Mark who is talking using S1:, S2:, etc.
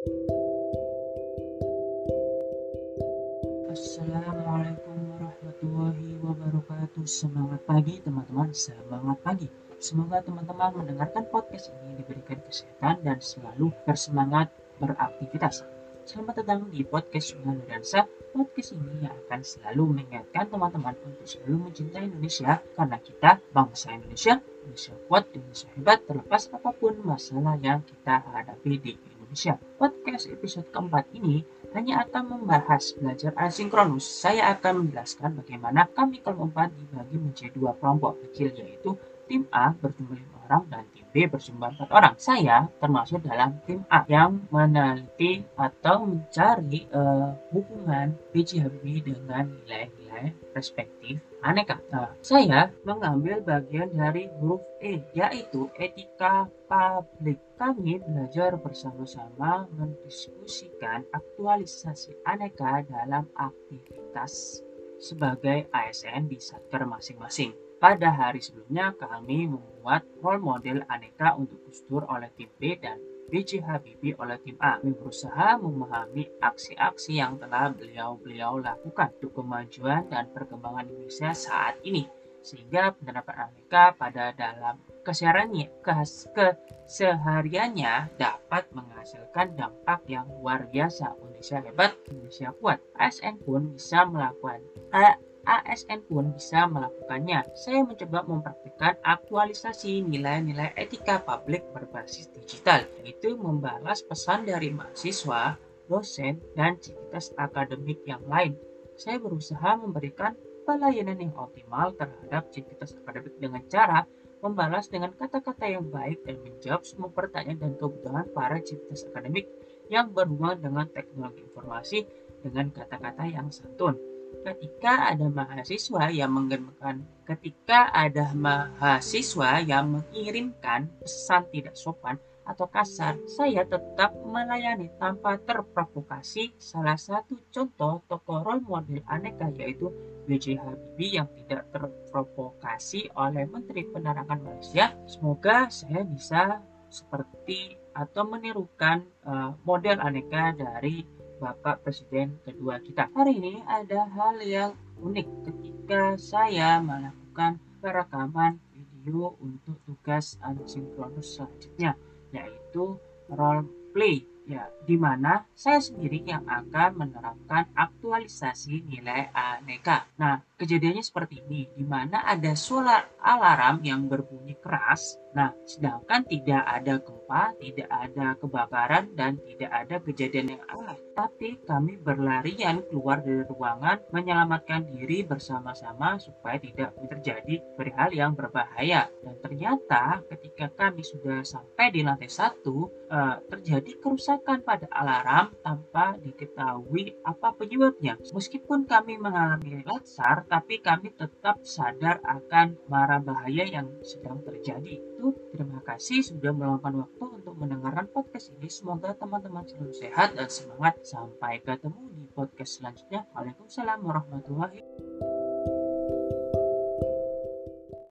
S1: Assalamualaikum warahmatullahi wabarakatuh. Semangat pagi teman-teman. Semangat pagi. Semoga teman-teman mendengarkan podcast ini diberikan kesehatan dan selalu bersemangat beraktivitas. Selamat datang di podcast Sungai Dansa. Podcast ini yang akan selalu mengingatkan teman-teman untuk selalu mencintai Indonesia Karena kita bangsa Indonesia Indonesia kuat, Indonesia hebat Terlepas apa pun masalah yang kita hadapi di Indonesia Podcast episode keempat ini hanya akan membahas belajar asinkronus. Saya akan menjelaskan bagaimana kami kelompok 4 dibagi menjadi dua kelompok kecil yaitu tim A berjumlah 5 orang dan tim B berjumlah 4 orang. Saya termasuk dalam tim A yang meneliti atau mencari uh, hubungan B.J. Dengan nilai-nilai perspektif aneka. Nah, saya mengambil bagian dari huruf E, yaitu etika publik. Kami belajar bersama-sama mendiskusikan aktualisasi aneka dalam aktivitas sebagai ASN di satker masing-masing. Pada hari sebelumnya, kami membuat role model aneka untuk Gus Dur oleh tim B dan B.J. Habibie oleh tim A. Kami berusaha memahami aksi-aksi yang telah beliau-beliau lakukan untuk kemajuan dan perkembangan Indonesia saat ini sehingga penerapan aneka pada dalam kesehariannya, kesehariannya dapat menghasilkan dampak yang luar biasa. Indonesia hebat, Indonesia kuat. ASN pun bisa melakukan ASN pun bisa melakukannya. Saya mencoba mempraktikkan aktualisasi nilai-nilai etika publik berbasis digital, yaitu membalas pesan dari mahasiswa, dosen, dan civitas akademik yang lain. Saya berusaha memberikan pelayanan yang optimal terhadap civitas akademik dengan cara membalas dengan kata-kata yang baik dan menjawab semua pertanyaan dan kebutuhan para civitas akademik yang berhubungan dengan teknologi informasi dengan kata-kata yang santun ketika ada mahasiswa yang mengirimkan ketika ada mahasiswa yang mengirimkan pesan tidak sopan atau kasar, saya tetap melayani tanpa terprovokasi. Salah satu contoh tokoh role model aneka yaitu B.J. Habibie yang tidak terprovokasi oleh Menteri Penerangan Malaysia. Semoga saya bisa seperti atau menirukan uh, model aneka dari Bapak Presiden kedua kita. Hari ini ada hal yang unik ketika saya melakukan perekaman video untuk tugas asinkronus selanjutnya, yaitu role play ya di mana saya sendiri yang akan menerapkan aktualisasi nilai aneka. Nah, kejadiannya seperti ini, di mana ada suara alarm yang berbunyi keras Nah, sedangkan tidak ada gempa, tidak ada kebakaran, dan tidak ada kejadian yang aneh. Tapi kami berlarian keluar dari ruangan, menyelamatkan diri bersama-sama supaya tidak terjadi perihal yang berbahaya. Dan ternyata ketika kami sudah sampai di lantai satu, uh, terjadi kerusakan pada alarm tanpa diketahui apa penyebabnya. Meskipun kami mengalami latsar, tapi kami tetap sadar akan marah bahaya yang sedang terjadi itu terima kasih sudah meluangkan waktu untuk mendengarkan podcast ini. Semoga teman-teman selalu sehat dan semangat. Sampai ketemu di podcast selanjutnya. Waalaikumsalam warahmatullahi wabarakatuh.